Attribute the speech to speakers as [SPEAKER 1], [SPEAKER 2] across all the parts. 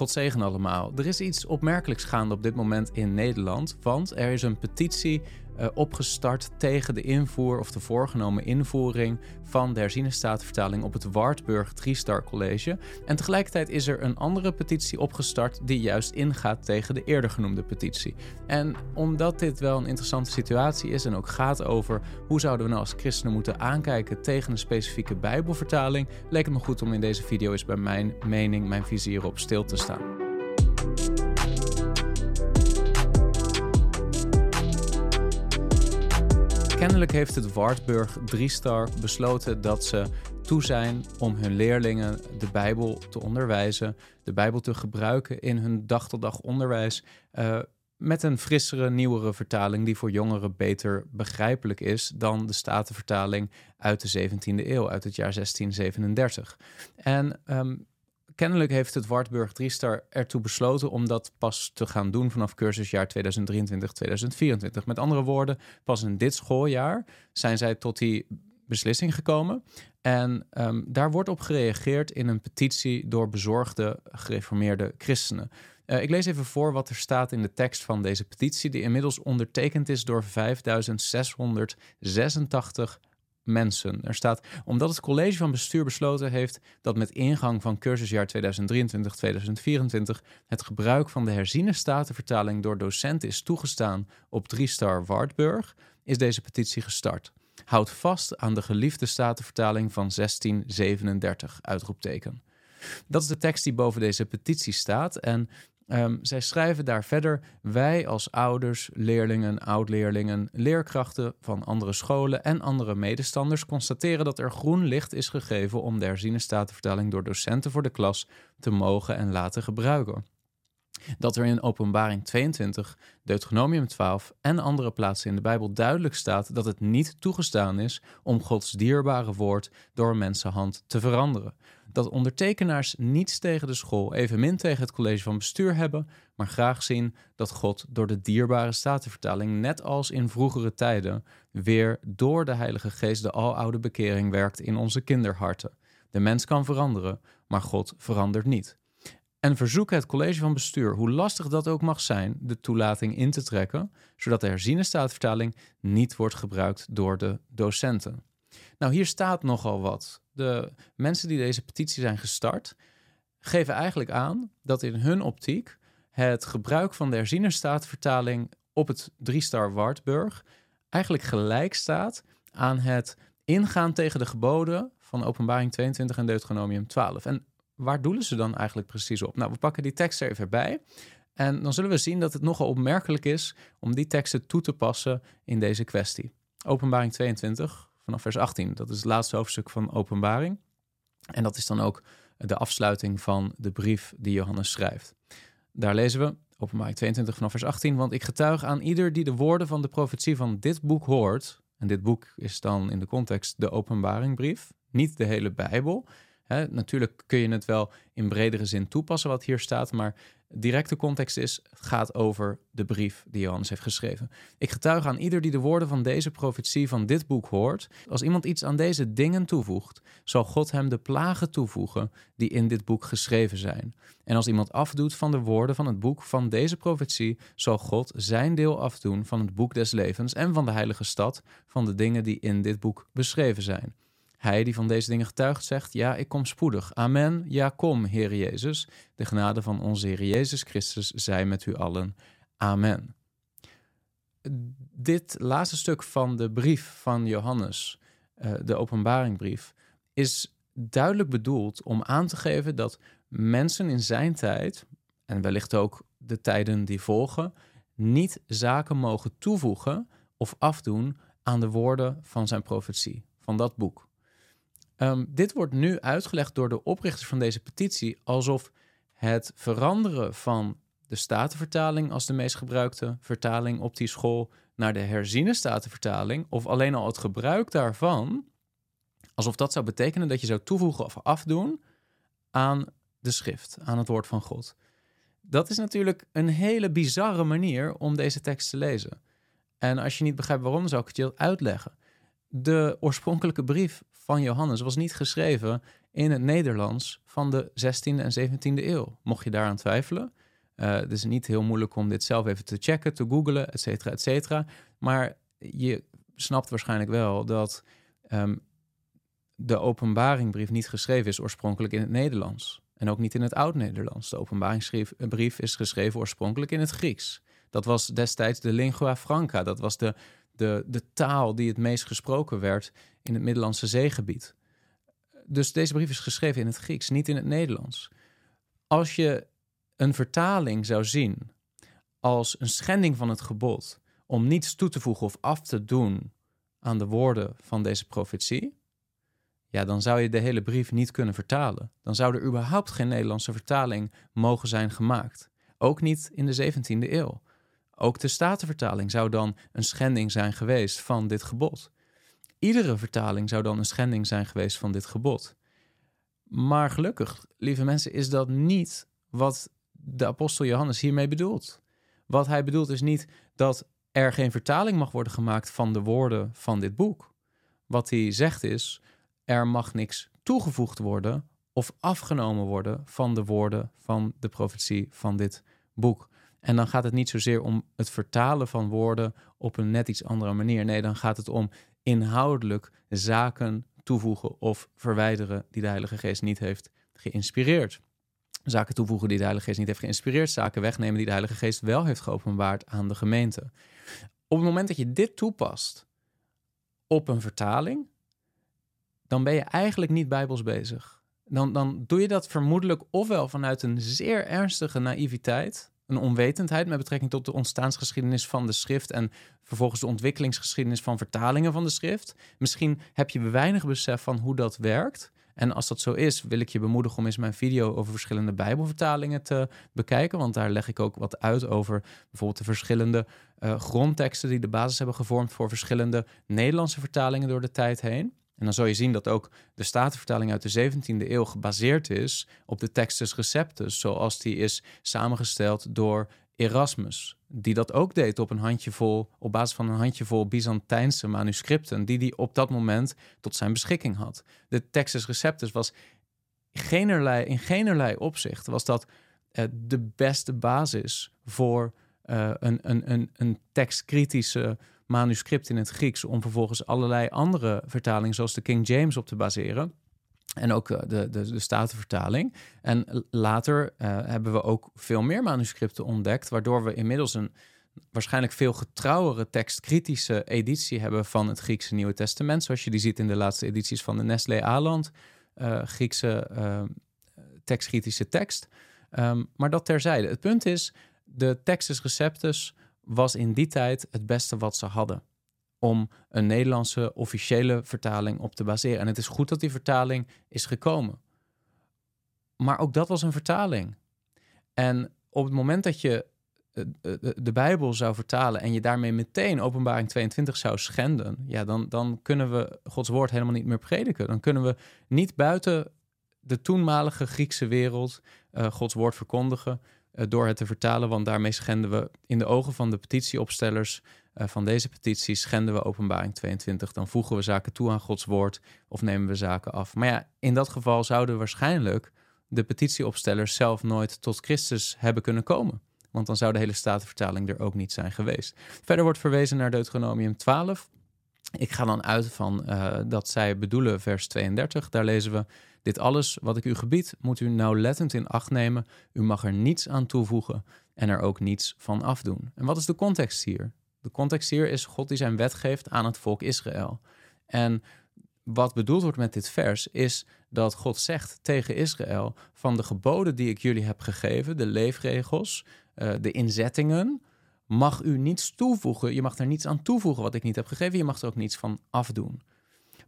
[SPEAKER 1] God zegen allemaal. Er is iets opmerkelijks gaande op dit moment in Nederland, want er is een petitie uh, opgestart tegen de invoer of de voorgenomen invoering van de herziene statenvertaling op het Wartburg Driestar College. En tegelijkertijd is er een andere petitie opgestart die juist ingaat tegen de eerder genoemde petitie. En omdat dit wel een interessante situatie is en ook gaat over hoe zouden we nou als christenen moeten aankijken tegen een specifieke Bijbelvertaling, leek het me goed om in deze video eens bij mijn mening, mijn visie hierop stil te staan. Kennelijk heeft het Wartburg Driestar besloten dat ze toe zijn om hun leerlingen de Bijbel te onderwijzen, de Bijbel te gebruiken in hun dag-tot-dag onderwijs. Uh, met een frissere, nieuwere vertaling die voor jongeren beter begrijpelijk is dan de Statenvertaling uit de 17e eeuw, uit het jaar 1637. En um, kennelijk heeft het Wartburg Driestar ertoe besloten om dat pas te gaan doen vanaf cursusjaar 2023-2024. Met andere woorden, pas in dit schooljaar zijn zij tot die beslissing gekomen. En um, daar wordt op gereageerd in een petitie door bezorgde gereformeerde christenen. Uh, ik lees even voor wat er staat in de tekst van deze petitie, die inmiddels ondertekend is door 5686 mensen. Er staat, omdat het college van bestuur besloten heeft dat met ingang van cursusjaar 2023-2024 het gebruik van de herziene statenvertaling door docenten is toegestaan op 3-star Wartburg, is deze petitie gestart. Houd vast aan de geliefde statenvertaling van 1637, uitroepteken. Dat is de tekst die boven deze petitie staat. En Um, zij schrijven daar verder: wij als ouders, leerlingen, oud-leerlingen, leerkrachten van andere scholen en andere medestanders constateren dat er groen licht is gegeven om de herziene statenvertaling door docenten voor de klas te mogen en laten gebruiken. Dat er in Openbaring 22, Deuteronomium 12 en andere plaatsen in de Bijbel duidelijk staat dat het niet toegestaan is om Gods dierbare woord door mensenhand te veranderen dat ondertekenaars niets tegen de school, evenmin tegen het college van bestuur hebben, maar graag zien dat God door de dierbare statenvertaling, net als in vroegere tijden, weer door de Heilige Geest de aloude bekering werkt in onze kinderharten. De mens kan veranderen, maar God verandert niet. En verzoeken het college van bestuur, hoe lastig dat ook mag zijn, de toelating in te trekken, zodat de herziene staatvertaling niet wordt gebruikt door de docenten. Nou, hier staat nogal wat. De mensen die deze petitie zijn gestart, geven eigenlijk aan dat in hun optiek het gebruik van de herzienerstaatvertaling op het drie-star Wartburg eigenlijk gelijk staat aan het ingaan tegen de geboden van Openbaring 22 en Deuteronomium 12. En waar doelen ze dan eigenlijk precies op? Nou, we pakken die tekst er even bij. En dan zullen we zien dat het nogal opmerkelijk is om die teksten toe te passen in deze kwestie. Openbaring 22, vanaf vers 18. Dat is het laatste hoofdstuk van Openbaring. En dat is dan ook de afsluiting van de brief die Johannes schrijft. Daar lezen we, Openbaring 22 vanaf vers 18, want ik getuig aan ieder die de woorden van de profetie van dit boek hoort, en dit boek is dan in de context de Openbaringbrief, niet de hele Bijbel. Natuurlijk kun je het wel in bredere zin toepassen wat hier staat, maar directe context is, gaat over de brief die Johannes heeft geschreven. Ik getuig aan ieder die de woorden van deze profetie van dit boek hoort. Als iemand iets aan deze dingen toevoegt, zal God hem de plagen toevoegen die in dit boek geschreven zijn. En als iemand afdoet van de woorden van het boek van deze profetie, zal God zijn deel afdoen van het boek des levens en van de heilige stad, van de dingen die in dit boek beschreven zijn. Hij die van deze dingen getuigt zegt, ja, ik kom spoedig. Amen, ja, kom, Heer Jezus. De genade van onze Heer Jezus Christus zij met u allen. Amen. Dit laatste stuk van de brief van Johannes, uh, de openbaringbrief, is duidelijk bedoeld om aan te geven dat mensen in zijn tijd, en wellicht ook de tijden die volgen, niet zaken mogen toevoegen of afdoen aan de woorden van zijn profetie, van dat boek. Um, dit wordt nu uitgelegd door de oprichters van deze petitie alsof het veranderen van de statenvertaling als de meest gebruikte vertaling op die school naar de herziene statenvertaling, of alleen al het gebruik daarvan, alsof dat zou betekenen dat je zou toevoegen of afdoen aan de schrift, aan het woord van God. Dat is natuurlijk een hele bizarre manier om deze tekst te lezen. En als je niet begrijpt waarom, zou ik het je uitleggen. De oorspronkelijke brief van Johannes was niet geschreven in het Nederlands van de 16e en 17e eeuw. Mocht je daaraan twijfelen. Uh, het is niet heel moeilijk om dit zelf even te checken, te googlen, et cetera, et cetera. Maar je snapt waarschijnlijk wel dat um, de openbaringbrief niet geschreven is oorspronkelijk in het Nederlands. En ook niet in het Oud-Nederlands. De openbaringsbrief is geschreven oorspronkelijk in het Grieks. Dat was destijds de lingua franca. Dat was de, de, de taal die het meest gesproken werd in het Middellandse zeegebied. Dus deze brief is geschreven in het Grieks, niet in het Nederlands. Als je een vertaling zou zien als een schending van het gebod om niets toe te voegen of af te doen aan de woorden van deze profetie, ja, dan zou je de hele brief niet kunnen vertalen. Dan zou er überhaupt geen Nederlandse vertaling mogen zijn gemaakt. Ook niet in de 17e eeuw. Ook de Statenvertaling zou dan een schending zijn geweest van dit gebod. Iedere vertaling zou dan een schending zijn geweest van dit gebod. Maar gelukkig, lieve mensen, is dat niet wat de apostel Johannes hiermee bedoelt. Wat hij bedoelt is niet dat er geen vertaling mag worden gemaakt van de woorden van dit boek. Wat hij zegt is: er mag niks toegevoegd worden of afgenomen worden van de woorden van de profetie van dit boek. En dan gaat het niet zozeer om het vertalen van woorden op een net iets andere manier. Nee, dan gaat het om inhoudelijk zaken toevoegen of verwijderen die de Heilige Geest niet heeft geïnspireerd. Zaken toevoegen die de Heilige Geest niet heeft geïnspireerd, zaken wegnemen die de Heilige Geest wel heeft geopenbaard aan de gemeente. Op het moment dat je dit toepast op een vertaling, dan ben je eigenlijk niet bijbels bezig. Dan, dan doe je dat vermoedelijk ofwel vanuit een zeer ernstige naïviteit, een onwetendheid met betrekking tot de ontstaansgeschiedenis van de schrift en vervolgens de ontwikkelingsgeschiedenis van vertalingen van de schrift. Misschien heb je weinig besef van hoe dat werkt. En als dat zo is, wil ik je bemoedigen om eens mijn video over verschillende Bijbelvertalingen te bekijken. Want daar leg ik ook wat uit over bijvoorbeeld de verschillende uh, grondteksten die de basis hebben gevormd voor verschillende Nederlandse vertalingen door de tijd heen. En dan zal je zien dat ook de Statenvertaling uit de 17e eeuw gebaseerd is op de Textus Receptus, zoals die is samengesteld door Erasmus, die dat ook deed op een handjevol, op basis van een handjevol Byzantijnse manuscripten, die hij op dat moment tot zijn beschikking had. De Textus Receptus was generlei, in generlei opzicht was dat uh, de beste basis voor uh, een, een, een, een tekstkritische manuscript in het Grieks om vervolgens allerlei andere vertalingen, zoals de King James, op te baseren. En ook eh, de, de, de Statenvertaling. En later uh, hebben we ook veel meer manuscripten ontdekt, waardoor we inmiddels een waarschijnlijk veel getrouwere tekstkritische editie hebben van het Griekse Nieuwe Testament. Zoals je die ziet in de laatste edities van de Nestlé Aland, uh, Griekse uh, tekstkritische tekst. Um, maar dat terzijde. Het punt is, de Textus Receptus was in die tijd het beste wat ze hadden om een Nederlandse officiële vertaling op te baseren. En het is goed dat die vertaling is gekomen. Maar ook dat was een vertaling. En op het moment dat je eh, eh, de Bijbel zou vertalen en je daarmee meteen openbaring 22 zou schenden, ja, dan, dan kunnen we Gods woord helemaal niet meer prediken. Dan kunnen we niet buiten de toenmalige Griekse wereld Gods woord verkondigen. Eh, door het te vertalen, want daarmee schenden we in de ogen van de petitieopstellers uh, van deze petitie schenden we openbaring 22. Dan voegen we zaken toe aan Gods woord of nemen we zaken af. Maar ja, in dat geval zouden waarschijnlijk de petitieopstellers zelf nooit tot Christus hebben kunnen komen. Want dan zou de hele statenvertaling er ook niet zijn geweest. Verder wordt verwezen naar Deuteronomium 12. Ik ga dan uit van uh, dat zij bedoelen vers 32. Daar lezen we: Dit alles wat ik u gebied, moet u nauwlettend in acht nemen. U mag er niets aan toevoegen en er ook niets van afdoen. En wat is de context hier? De context hier is God die zijn wet geeft aan het volk Israël. En wat bedoeld wordt met dit vers is dat God zegt tegen Israël: van de geboden die ik jullie heb gegeven, de leefregels, uh, de inzettingen, mag u niets toevoegen. Je mag er niets aan toevoegen wat ik niet heb gegeven. Je mag er ook niets van afdoen.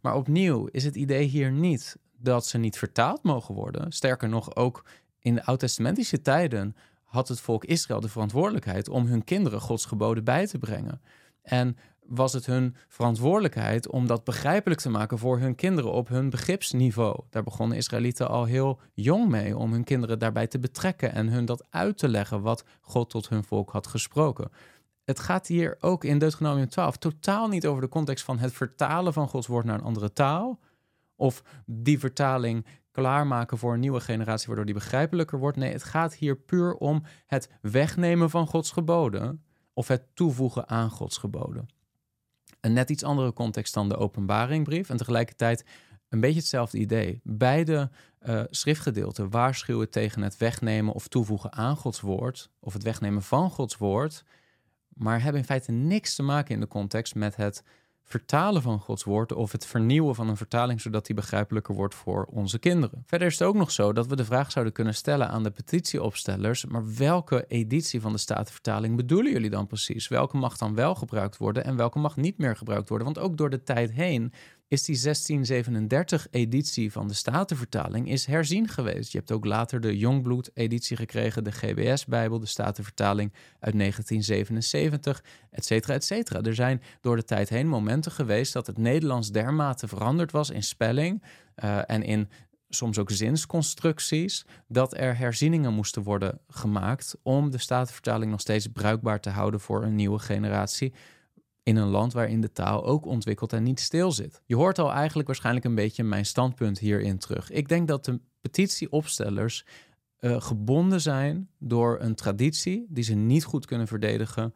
[SPEAKER 1] Maar opnieuw is het idee hier niet dat ze niet vertaald mogen worden. Sterker nog, ook in de oud-testamentische tijden had het volk Israël de verantwoordelijkheid om hun kinderen Gods geboden bij te brengen. En was het hun verantwoordelijkheid om dat begrijpelijk te maken voor hun kinderen op hun begripsniveau. Daar begonnen Israëlieten al heel jong mee om hun kinderen daarbij te betrekken en hun dat uit te leggen wat God tot hun volk had gesproken. Het gaat hier ook in Deuteronomium 12 totaal niet over de context van het vertalen van Gods woord naar een andere taal. Of die vertaling klaarmaken voor een nieuwe generatie, waardoor die begrijpelijker wordt. Nee, het gaat hier puur om het wegnemen van Gods geboden of het toevoegen aan Gods geboden. Een net iets andere context dan de openbaringbrief en tegelijkertijd een beetje hetzelfde idee. Beide uh, schriftgedeelten waarschuwen tegen het wegnemen of toevoegen aan Gods woord, of het wegnemen van Gods woord, maar hebben in feite niks te maken in de context met het vertalen van Gods woord of het vernieuwen van een vertaling zodat die begrijpelijker wordt voor onze kinderen. Verder is het ook nog zo dat we de vraag zouden kunnen stellen aan de petitieopstellers, maar welke editie van de Statenvertaling bedoelen jullie dan precies? Welke mag dan wel gebruikt worden en welke mag niet meer gebruikt worden? Want ook door de tijd heen is die 1637-editie van de Statenvertaling is herzien geweest. Je hebt ook later de Jongbloed-editie gekregen, de GBS-bijbel, de Statenvertaling uit 1977, et cetera, et cetera. Er zijn door de tijd heen momenten geweest dat het Nederlands dermate veranderd was in spelling uh, en in soms ook zinsconstructies, dat er herzieningen moesten worden gemaakt om de Statenvertaling nog steeds bruikbaar te houden voor een nieuwe generatie in een land waarin de taal ook ontwikkelt en niet stil zit. Je hoort al eigenlijk waarschijnlijk een beetje mijn standpunt hierin terug. Ik denk dat de petitieopstellers uh, gebonden zijn door een traditie die ze niet goed kunnen verdedigen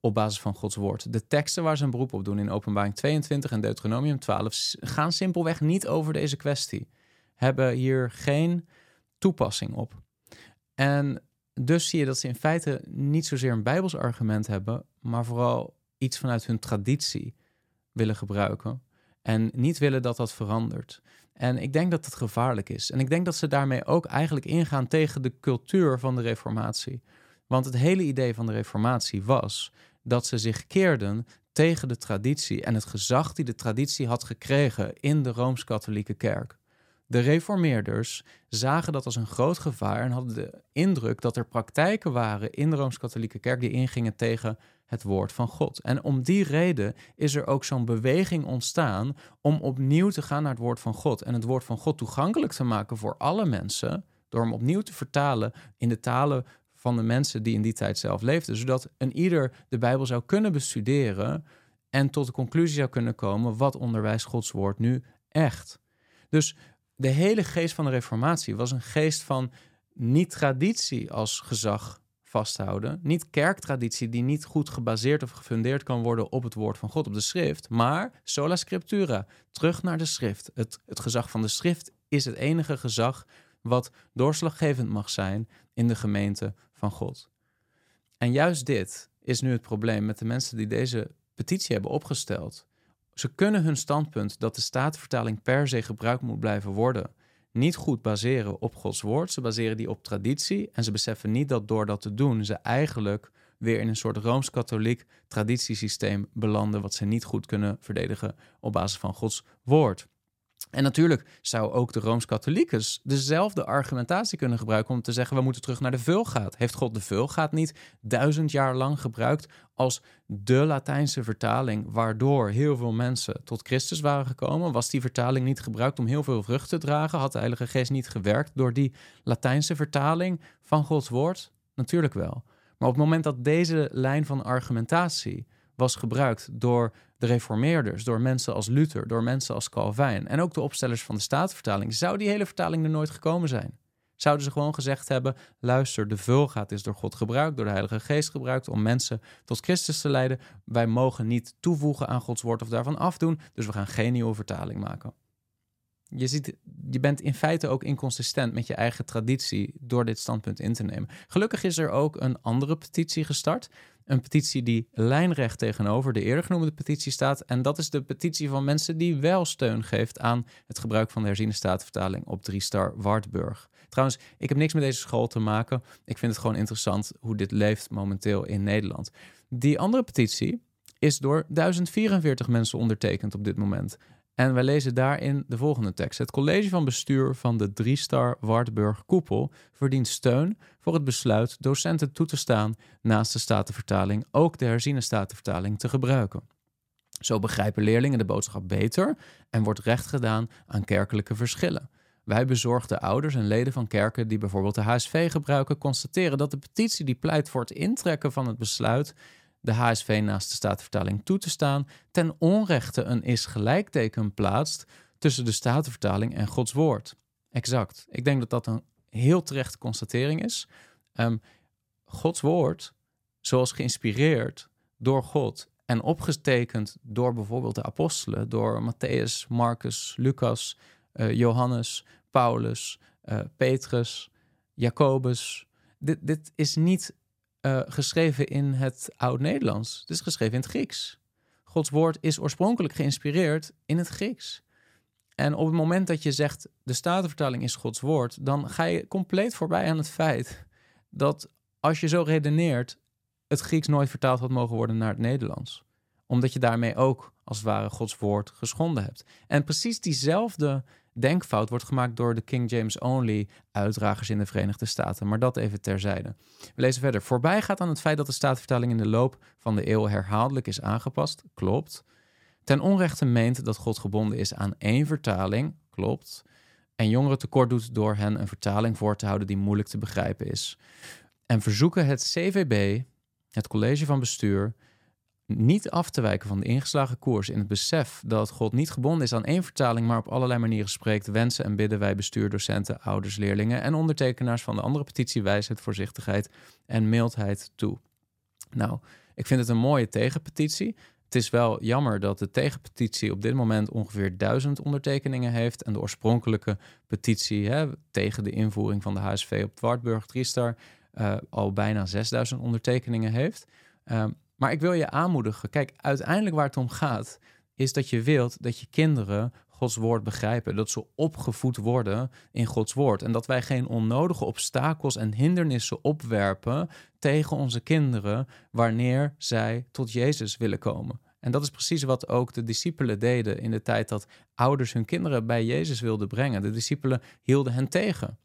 [SPEAKER 1] op basis van Gods woord. De teksten waar ze een beroep op doen in Openbaring 22 en Deuteronomium 12 gaan simpelweg niet over deze kwestie. Hebben hier geen toepassing op. En dus zie je dat ze in feite niet zozeer een Bijbels argument hebben, maar vooral iets vanuit hun traditie willen gebruiken en niet willen dat dat verandert. En ik denk dat het gevaarlijk is. En ik denk dat ze daarmee ook eigenlijk ingaan tegen de cultuur van de Reformatie. Want het hele idee van de Reformatie was dat ze zich keerden tegen de traditie en het gezag die de traditie had gekregen in de rooms-katholieke kerk. De reformeerders zagen dat als een groot gevaar en hadden de indruk dat er praktijken waren in de rooms-katholieke kerk die ingingen tegen het woord van God. En om die reden is er ook zo'n beweging ontstaan om opnieuw te gaan naar het woord van God en het woord van God toegankelijk te maken voor alle mensen, door hem opnieuw te vertalen in de talen van de mensen die in die tijd zelf leefden, zodat een ieder de Bijbel zou kunnen bestuderen en tot de conclusie zou kunnen komen wat onderwijst Gods woord nu echt. Dus de hele geest van de Reformatie was een geest van niet traditie als gezag vasthouden. Niet kerktraditie die niet goed gebaseerd of gefundeerd kan worden op het woord van God, op de schrift. Maar sola scriptura, terug naar de schrift. Het, het gezag van de schrift is het enige gezag wat doorslaggevend mag zijn in de gemeente van God. En juist dit is nu het probleem met de mensen die deze petitie hebben opgesteld. Ze kunnen hun standpunt dat de statenvertaling per se gebruikt moet blijven worden niet goed baseren op Gods woord. Ze baseren die op traditie. En ze beseffen niet dat door dat te doen, ze eigenlijk weer in een soort rooms-katholiek traditiesysteem belanden. wat ze niet goed kunnen verdedigen op basis van Gods woord. En natuurlijk zou ook de Rooms-Katholiekers dezelfde argumentatie kunnen gebruiken om te zeggen: we moeten terug naar de Vulgaat. Heeft God de Vulgaat niet duizend jaar lang gebruikt als de Latijnse vertaling, waardoor heel veel mensen tot Christus waren gekomen? Was die vertaling niet gebruikt om heel veel vrucht te dragen? Had de Heilige Geest niet gewerkt door die Latijnse vertaling van Gods woord? Natuurlijk wel. Maar op het moment dat deze lijn van argumentatie was gebruikt door de reformeerders, door mensen als Luther, door mensen als Calvijn en ook de opstellers van de Statenvertaling, zou die hele vertaling er nooit gekomen zijn. Zouden ze gewoon gezegd hebben: luister, de vulgaat is door God gebruikt, door de Heilige Geest gebruikt om mensen tot Christus te leiden. Wij mogen niet toevoegen aan Gods woord of daarvan afdoen, dus we gaan geen nieuwe vertaling maken. Je, ziet, je bent in feite ook inconsistent met je eigen traditie door dit standpunt in te nemen. Gelukkig is er ook een andere petitie gestart. Een petitie die lijnrecht tegenover de eerder genoemde petitie staat. En dat is de petitie van mensen die wel steun geeft aan het gebruik van de herziene statenvertaling op 3-star Wartburg. Trouwens, ik heb niks met deze school te maken. Ik vind het gewoon interessant hoe dit leeft momenteel in Nederland. Die andere petitie is door 1044 mensen ondertekend op dit moment. En wij lezen daarin de volgende tekst. Het college van bestuur van de drie-star Wartburg Koepel verdient steun voor het besluit docenten toe te staan naast de Statenvertaling ook de herziene Statenvertaling te gebruiken. Zo begrijpen leerlingen de boodschap beter en wordt recht gedaan aan kerkelijke verschillen. Wij bezorgde ouders en leden van kerken die bijvoorbeeld de HSV gebruiken, constateren dat de petitie die pleit voor het intrekken van het besluit de HSV naast de Statenvertaling toe te staan, ten onrechte een is gelijkteken plaatst tussen de Statenvertaling en Gods woord. exact. Ik denk dat dat een heel terechte constatering is. Ehm, Gods woord, zoals geïnspireerd door God en opgetekend door bijvoorbeeld de apostelen, door Matthäus, Marcus, Lucas, uh, Johannes, Paulus, uh, Petrus, Jacobus. Dit, dit is niet uh, geschreven in het Oud-Nederlands. Het is geschreven in het Grieks. Gods woord is oorspronkelijk geïnspireerd in het Grieks. En op het moment dat je zegt de Statenvertaling is Gods woord, dan ga je compleet voorbij aan het feit dat als je zo redeneert, het Grieks nooit vertaald had mogen worden naar het Nederlands. Omdat je daarmee ook als het ware Gods woord geschonden hebt. En precies diezelfde denkfout wordt gemaakt door de King James Only uitdragers in de Verenigde Staten. Maar dat even terzijde. We lezen verder. Voorbij gaat aan het feit dat de Statenvertaling in de loop van de eeuw herhaaldelijk is aangepast. Klopt. Ten onrechte meent dat God gebonden is aan één vertaling. Klopt. En jongeren tekort doet door hen een vertaling voor te houden die moeilijk te begrijpen is. En verzoeken het CVB, het college van bestuur, niet af te wijken van de ingeslagen koers in het besef dat God niet gebonden is aan één vertaling, maar op allerlei manieren spreekt, wensen en bidden wij bestuur, docenten, ouders, leerlingen en ondertekenaars van de andere petitie wijsheid, voorzichtigheid en mildheid toe. Nou, ik vind het een mooie tegenpetitie. Het is wel jammer dat de tegenpetitie op dit moment ongeveer duizend ondertekeningen heeft en de oorspronkelijke petitie hè, tegen de invoering van de HSV op Wartburg Driestar uh, al bijna 6000 ondertekeningen heeft. Uh, maar ik wil je aanmoedigen. Kijk, uiteindelijk waar het om gaat, is dat je wilt dat je kinderen Gods woord begrijpen. Dat ze opgevoed worden in Gods woord. En dat wij geen onnodige obstakels en hindernissen opwerpen tegen onze kinderen wanneer zij tot Jezus willen komen. En dat is precies wat ook de discipelen deden in de tijd dat ouders hun kinderen bij Jezus wilden brengen. De discipelen hielden hen tegen.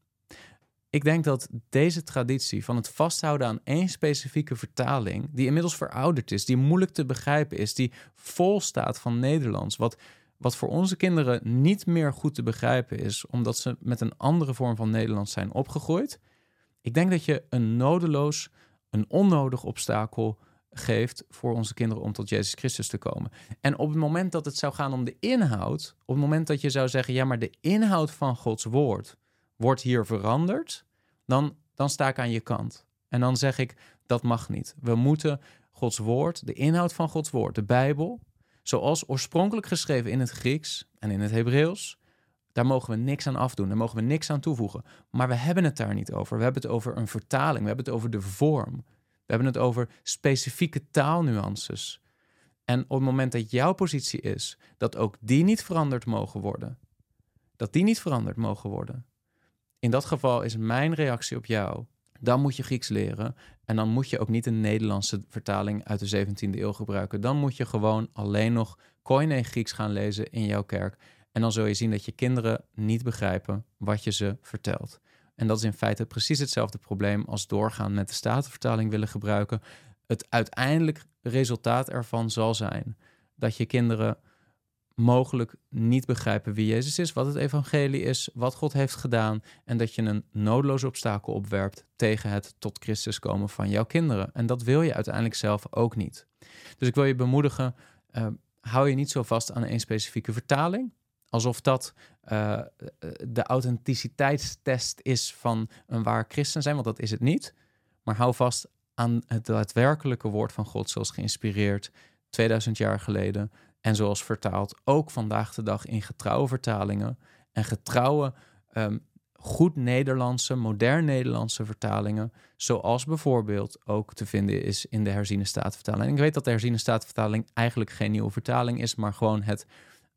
[SPEAKER 1] Ik denk dat deze traditie van het vasthouden aan één specifieke vertaling, die inmiddels verouderd is, die moeilijk te begrijpen is, die vol staat van Nederlands, wat, wat voor onze kinderen niet meer goed te begrijpen is, omdat ze met een andere vorm van Nederlands zijn opgegroeid. Ik denk dat je een nodeloos, een onnodig obstakel geeft voor onze kinderen om tot Jezus Christus te komen. En op het moment dat het zou gaan om de inhoud, op het moment dat je zou zeggen, ja, maar de inhoud van Gods woord wordt hier veranderd, dan, dan sta ik aan je kant. En dan zeg ik, dat mag niet. We moeten Gods woord, de inhoud van Gods woord, de Bijbel, zoals oorspronkelijk geschreven in het Grieks en in het Hebreeuws, daar mogen we niks aan afdoen, daar mogen we niks aan toevoegen. Maar we hebben het daar niet over. We hebben het over een vertaling, we hebben het over de vorm. We hebben het over specifieke taalnuances. En op het moment dat jouw positie is dat ook die niet veranderd mogen worden, dat die niet veranderd mogen worden, in dat geval is mijn reactie op jou. Dan moet je Grieks leren. En dan moet je ook niet een Nederlandse vertaling uit de 17e eeuw gebruiken. Dan moet je gewoon alleen nog Koine Grieks gaan lezen in jouw kerk. En dan zul je zien dat je kinderen niet begrijpen wat je ze vertelt. En dat is in feite precies hetzelfde probleem als doorgaan met de Statenvertaling willen gebruiken. Het uiteindelijk resultaat ervan zal zijn dat je kinderen mogelijk niet begrijpen wie Jezus is, wat het evangelie is, wat God heeft gedaan en dat je een noodloos obstakel opwerpt tegen het tot Christus komen van jouw kinderen. En dat wil je uiteindelijk zelf ook niet. Dus ik wil je bemoedigen, uh, hou je niet zo vast aan één specifieke vertaling, alsof dat uh, de authenticiteitstest is van een waar christen zijn, want dat is het niet. Maar hou vast aan het daadwerkelijke woord van God, zoals geïnspireerd 2000 jaar geleden en zoals vertaald ook vandaag de dag in getrouwe vertalingen en getrouwe, ehm, goed Nederlandse, modern Nederlandse vertalingen, zoals bijvoorbeeld ook te vinden is in de herziene staatvertaling. En ik weet dat de herziene staatvertaling eigenlijk geen nieuwe vertaling is, maar gewoon het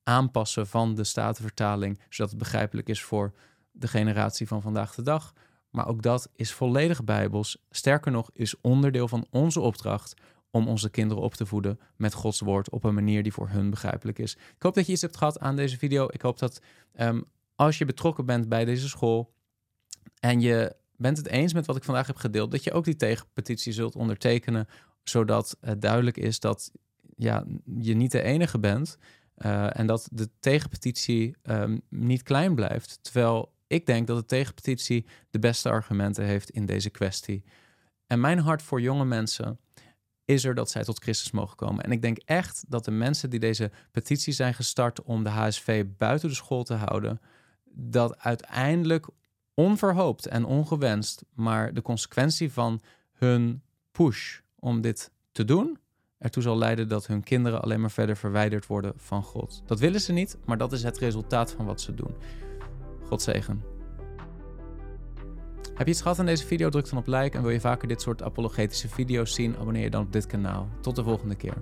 [SPEAKER 1] aanpassen van de statenvertaling, zodat het begrijpelijk is voor de generatie van vandaag de dag. Maar ook dat is volledig bijbels. Sterker nog, is onderdeel van onze opdracht om onze kinderen op te voeden met Gods woord op een manier die voor hun begrijpelijk is. Ik hoop dat je iets hebt gehad aan deze video. Ik hoop dat ehm, als je betrokken bent bij deze school en je bent het eens met wat ik vandaag heb gedeeld, dat je ook die tegenpetitie zult ondertekenen, zodat het duidelijk is dat ja, je niet de enige bent uh, en dat de tegenpetitie um, niet klein blijft. Terwijl ik denk dat de tegenpetitie de beste argumenten heeft in deze kwestie. En mijn hart voor jonge mensen is er dat zij tot Christus mogen komen. En ik denk echt dat de mensen die deze petitie zijn gestart om de HSV buiten de school te houden, dat uiteindelijk onverhoopt en ongewenst, maar de consequentie van hun push om dit te doen, ertoe zal leiden dat hun kinderen alleen maar verder verwijderd worden van God. Dat willen ze niet, maar dat is het resultaat van wat ze doen. God zegen. Heb je iets gehad aan deze video? Druk dan op like en wil je vaker dit soort apologetische video's zien? Abonneer je dan op dit kanaal. Tot de volgende keer.